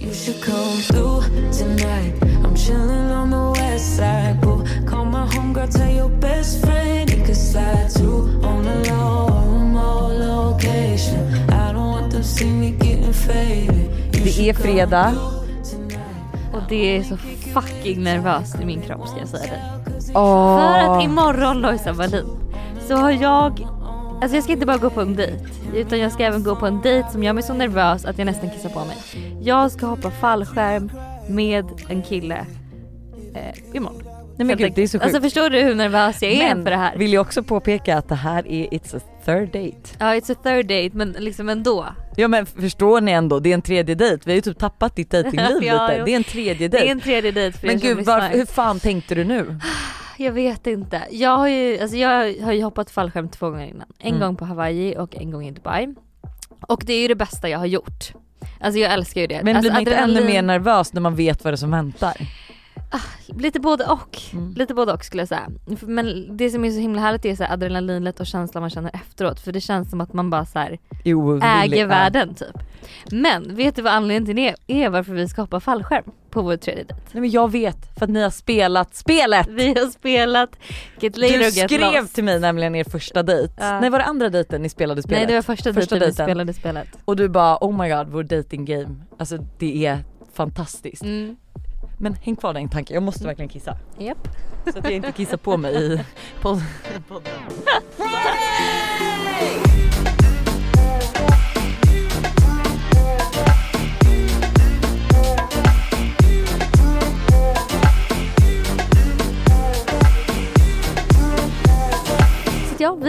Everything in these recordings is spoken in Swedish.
Det är should come fredag. tonight. Och det är så fucking nervöst i min kropp ska jag säga dig. Åh. För att imorgon Lojsan Wallin så har jag, alltså jag ska inte bara gå på en dejt utan jag ska även gå på en dejt som gör mig så nervös att jag nästan kissar på mig. Jag ska hoppa fallskärm med en kille eh, imorgon. Nej men gud det är så sjukt. Alltså förstår du hur nervös jag är men för det här? vill jag också påpeka att det här är It's a third date. Ja it's a third date men liksom ändå. Ja men förstår ni ändå, det är en tredje dejt. Vi har ju typ tappat ditt dejtingliv Ja, lite. Det är en tredje Det är dejt. en tredje dejt för Men gud varför, hur fan tänkte du nu? Jag vet inte. Jag har ju, alltså jag har ju hoppat fallskärm två gånger innan. En Mm. gång på Hawaii och en gång i Dubai. Och det är ju det bästa jag har gjort. Alltså jag älskar ju det. Men alltså, blir man inte ännu adrenalin- mer nervös när man vet vad det är som väntar? Lite både och. Mm. Lite både och skulle jag säga. Men det som är så himla härligt är så här adrenalinet och känslan man känner efteråt. För det känns som att man bara så här äger världen typ. Men vet du vad anledningen till det är varför vi ska hoppa fallskärm på vår tredje dejt? Nej men jag vet, för att ni har spelat spelet! Vi har spelat Get Later Du Get skrev Lost. till mig nämligen er första dejt. Ja. Nej var det andra dejten ni spelade spelet? Nej det var första, Första dejten vi dejten. spelade spelet. Och du bara oh my god vår dating game, alltså det är fantastiskt. Mm. Men häng kvar där en tanke, jag måste verkligen kissa. Japp. Så att jag inte kissar på mig i pod- podden.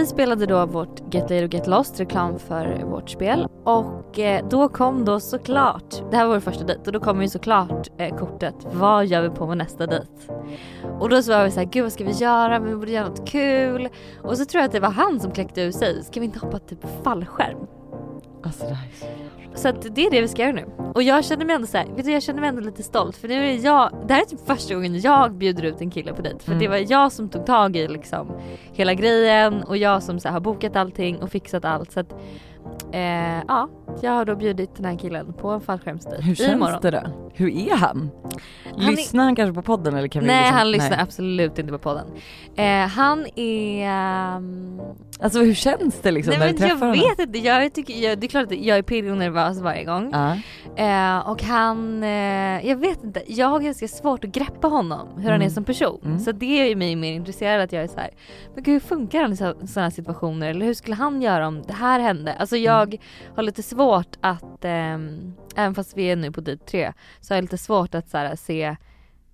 vi spelade då vårt Get Laid och Get Lost, reklam för vårt spel. Och eh, då kom då såklart, det här var vår första dejt, och då kom ju såklart eh, kortet, vad gör vi på vår nästa dejt? Och då så var vi såhär, gud vad ska vi göra, vi borde göra något kul. Och så tror jag att det var han som kläckte ur sig, ska vi inte hoppa typ fallskärm? Alltså det här är så Så att det är det vi ska göra nu. Och jag känner mig ändå så här, vet du jag känner mig ändå lite stolt för nu är jag, det här är typ första gången jag bjuder ut en kille på dejt. För Mm. det var jag som tog tag i liksom hela grejen och jag som så här, har bokat allting och fixat allt. Så att eh, ja, jag har då bjudit den här killen på en fallskärmsdejt Hur känns imorgon. det då? Hur är han? Han är- Lyssnar han kanske på podden eller kan vi Nej liksom... han lyssnar absolut inte på podden. Eh, han är... ehm, Alltså hur känns det liksom nej när men du träffar jag honom? vet inte, jag tycker, jag, det är klart att jag är pirrig och nervös varje gång. Ja. Eh, och han, eh, jag vet inte, jag har ganska svårt att greppa honom, hur han Mm. är som person. Mm. Så det är ju mig mer intresserad att jag är så här, men gud hur funkar han i sådana situationer? Eller hur skulle han göra om det här hände? Alltså Mm. jag har lite svårt att, ehm, även fast vi är nu på dejt tre, så har jag lite svårt att så här, se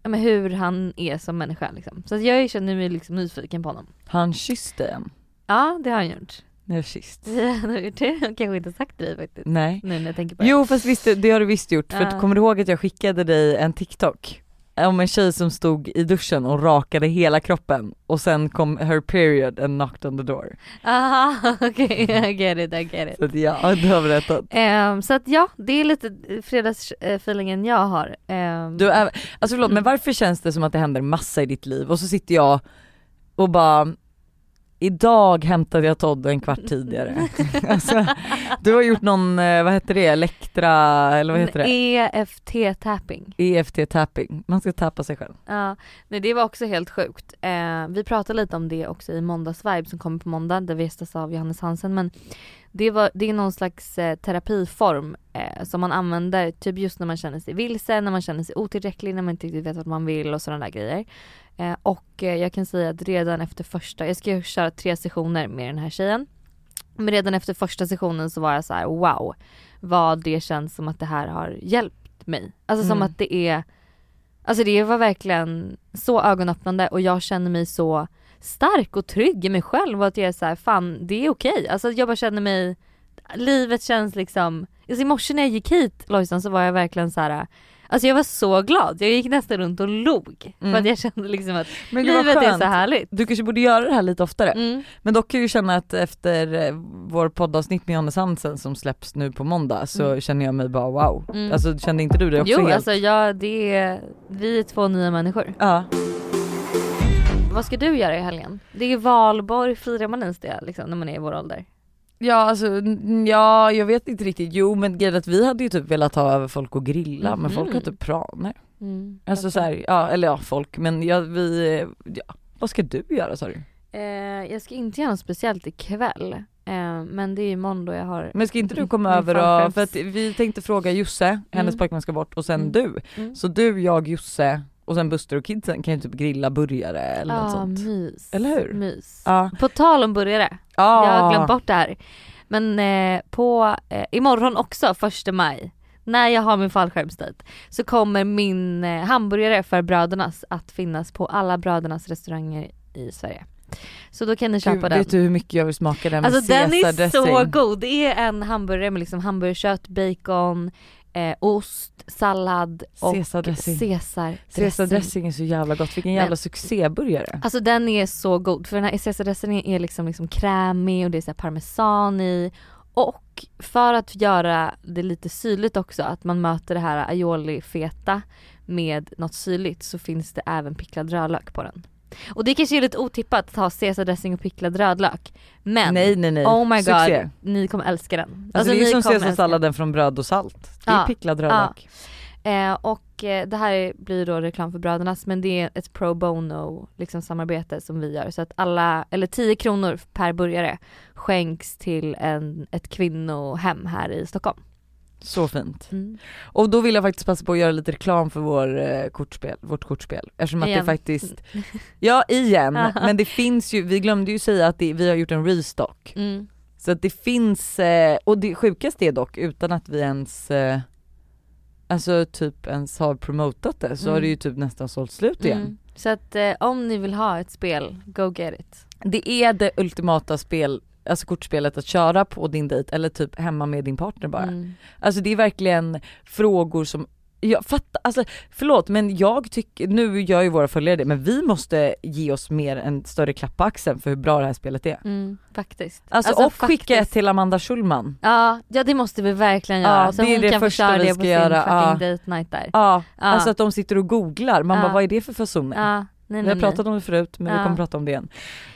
ja, men hur han är som människa liksom. Så att jag känner mig liksom nyfiken på honom. Har han kysst dig än? Ja det har han gjort. Ni har kysst? Vi har gjort det, jag kanske inte sagt det faktiskt. Nej. Nu när jag tänker på det. Jo fast visst, det- har du visst gjort. För Ja. att, kommer du ihåg att jag skickade dig en TikTok? Om en tjej som stod i duschen och rakade hela kroppen och sen kom her period and knocked on the door. Aha okej, I get it, I get it. Så att ja, du har berättat. Ehm, så att ja, det är lite fredagsfeelingen jag har. Ehm, Du är, alltså förlåt men varför känns det som att det händer massa i ditt liv och så sitter jag och bara Idag hämtade jag Todd en kvart tidigare. alltså, du har gjort någon, eh, vad heter det, Elektra, eller vad heter det? EFT-tapping. EFT-tapping, man ska tappa sig själv. Ja, nej det var också helt sjukt. Eh, vi pratade lite om det också i måndagsvibe som kommer på måndag där vi gästas av Johannes Hansen men det, var, det är någon slags eh, terapiform eh, som man använder typ just när man känner sig vilse, när man känner sig otillräcklig, när man inte riktigt vet vad man vill och sådana där grejer. Eh, och eh, jag kan säga att redan efter första, jag ska ju köra tre sessioner med den här tjejen. Men redan efter första sessionen så var jag så här: wow vad det känns som att det här har hjälpt mig. Alltså som Mm. att det är Alltså det var verkligen så ögonöppnande och jag känner mig så stark och trygg i mig själv och att jag är så här, fan det är okej. Alltså jag bara känner mig, livet känns liksom, alltså i morse när jag gick hit Lojsan så var jag verkligen så här. Alltså jag var så glad, jag gick nästan runt och log. För Mm. att jag kände liksom att Men livet är så härligt. Du kanske borde göra det här lite oftare. Mm. Men dock kan jag ju känna att efter eh, vår poddavsnitt med Johannes Hansen som släpps nu på måndag så Mm. känner jag mig bara wow. Mm. Alltså kände inte du det också Jo helt? alltså jag, det är, vi är två nya människor. Ja. Vad ska du göra i helgen? Det är valborg, firar man ens det liksom när man är i vår ålder? Ja alltså, ja jag vet inte riktigt, jo men grejen att vi hade ju typ velat ha över folk och grilla men folk har typ planer. Mm, Alltså jag så här, ja eller ja folk men ja, vi, ja. vad ska du göra sa du? Eh, jag ska inte göra något speciellt ikväll. Eh, men det är imorgon då jag har Men ska inte du komma över fallskärms- för att vi tänkte fråga Josse, hennes Mm. pojkvän ska bort och sen Mm. du. Mm. Så du, jag, Josse och sen Buster och kidsen kan ju typ grilla burgare eller något ah, sånt. mys. Eller hur? Mys. Ja. På tal om burgare, Ja. jag har glömt bort det här. Men eh, på, eh, imorgon också, första maj, när jag har min fallskärmsdejt så kommer min eh, hamburgare för Brödernas att finnas på alla Brödernas restauranger i Sverige. Så då kan ni köpa Gud, den. vet du hur mycket jag vill smaka den med Alltså den är caesardressing? så god. Det är en hamburgare med liksom hamburgerkött, bacon, eh, ost, sallad och Caesardressing. caesardressing. Caesardressing är så jävla gott, vilken jävla Men- succéburgare. Alltså den är så god för den här caesardressingen är liksom, liksom krämig och det är så parmesan i och för att göra det lite syrligt också, att man möter det här aioli feta med något syrligt så finns det även picklad rödlök på den. Och det kanske är lite otippat att ha caesardressing och picklad rödlök. Men nej nej nej, oh my god, Succé. ni kommer älska den. Alltså, det är ni ju som caesarsalladen från bröd och salt. Det är Ja, picklad rödlök. Eh, och eh, det här blir då reklam för Brödernas men det är ett pro bono liksom samarbete som vi gör så att alla, eller 10 kronor per burgare skänks till en, ett kvinnohem här i Stockholm. Så fint. Mm. Och då vill jag faktiskt passa på att göra lite reklam för vår, eh, kortspel, vårt kortspel. Eftersom att Igen. det faktiskt, ja igen, men det finns ju, vi glömde ju säga att det, vi har gjort en restock. Mm. Så att det finns, eh, och det sjukaste är dock utan att vi ens eh, Alltså typ ens har promotat det så Mm. har det ju typ nästan sålt slut igen. Mm. Så att eh, om ni vill ha ett spel, go get it. Det är det ultimata spel, alltså kortspelet att köra på din dejt eller typ hemma med din partner bara. Mm. Alltså det är verkligen frågor som jag fattar, alltså förlåt men jag tycker, nu gör ju våra följare det men vi måste ge oss mer en större klapp på axeln för hur bra det här spelet är. Mm, faktiskt. Alltså, och skicka ett till Amanda Schulman. Ja, ja det måste vi verkligen Ja, göra. så det är hon det kan få första köra vi det på göra, sin ja. fucking date night där. Ja, Ja. alltså att de sitter och googlar, man Ja. bara vad är det för fasoner? Ja, nej, Vi har nej, pratat nej. om det förut men vi Ja. kommer prata om det igen.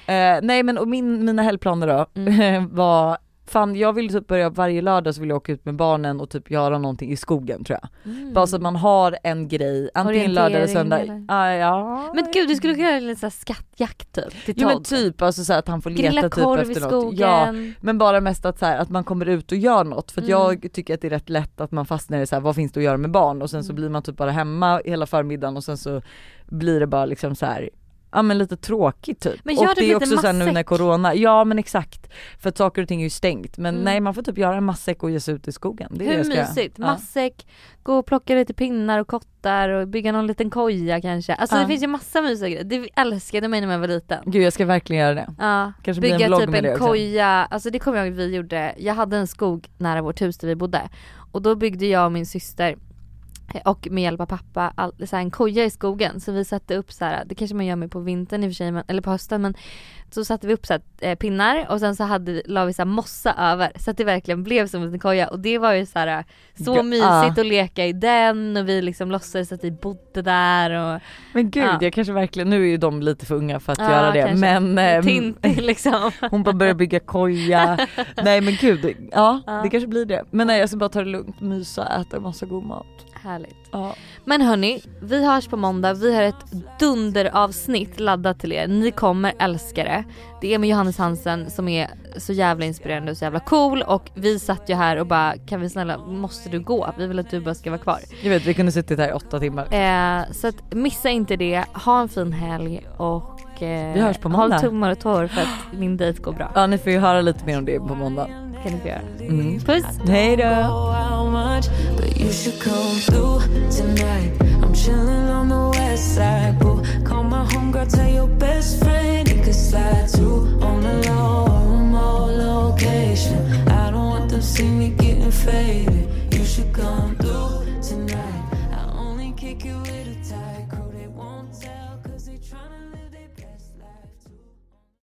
Eh, nej men och min, mina helgplaner då Mm. var, fan jag vill typ börja varje lördag så vill jag åka ut med barnen och typ göra någonting i skogen tror jag. Mm. Bara så att man har en grej, antingen lördag eller söndag. Ah, ja. Men gud du skulle kunna göra lite såhär skattjakt typ till Jo men typ alltså så att han får leta Grilla typ efter i något. skogen. Ja, men bara mest att, så här, att man kommer ut och gör något för Mm. jag tycker att det är rätt lätt att man fastnar i så här, vad finns det att göra med barn och sen så Mm. blir man typ bara hemma hela förmiddagen och sen så blir det bara liksom så här. Ja men lite tråkigt typ. Men och gör det typ är också så här nu när corona, ja men exakt. För att saker och ting är ju stängt men Mm. nej man får typ göra en matsäck och ge sig ut i skogen. Det är det Hur jag ska göra. mysigt? Ja. Matsäck, gå och plocka lite pinnar och kottar och bygga någon liten koja kanske. Alltså Ja. det finns ju massa mysiga grejer. Det älskade mig när man var liten. Gud jag ska verkligen göra det. Ja, Kanske en bygga vlogg typ med det en också. koja, alltså det kommer jag ihåg vi gjorde. Jag hade en skog nära vårt hus där vi bodde och då byggde jag och min syster och med hjälp av pappa all, så här, en koja i skogen så vi satte upp så här, det kanske man gör med på vintern i och för sig men, eller på hösten men så satte vi upp så här, eh, pinnar och sen så hade, vi- la vi så här mossa över så att det verkligen blev som en koja och det var ju så här så Ja. mysigt att leka i den och vi liksom låtsades att vi bodde där och Men gud Ja. jag kanske verkligen, nu är ju de lite för unga för att Ja, göra det kanske. men ehm, Tintin liksom. Hon bara börjar bygga koja. nej men gud, ja, det kanske blir det. Men nej jag ska bara ta det lugnt, mysa, äta massa god mat. Härligt. Ja. Men hörni, vi hörs på måndag. Vi har ett dunderavsnitt laddat till er. Ni kommer älska det. Det är med Johannes Hansen som är så jävla inspirerande och så jävla cool och vi satt ju här och bara kan vi snälla, måste du gå? Vi vill att du bara ska vara kvar. Jag vet vi kunde suttit här i åtta timmar. Eh, så att missa inte det, ha en fin helg och eh, Vi hörs på måndag. håll tummar och tår för att min dejt går bra. Ja ni får ju höra lite mer om det på måndag. kan ni få göra. Mm. Puss! Hej då!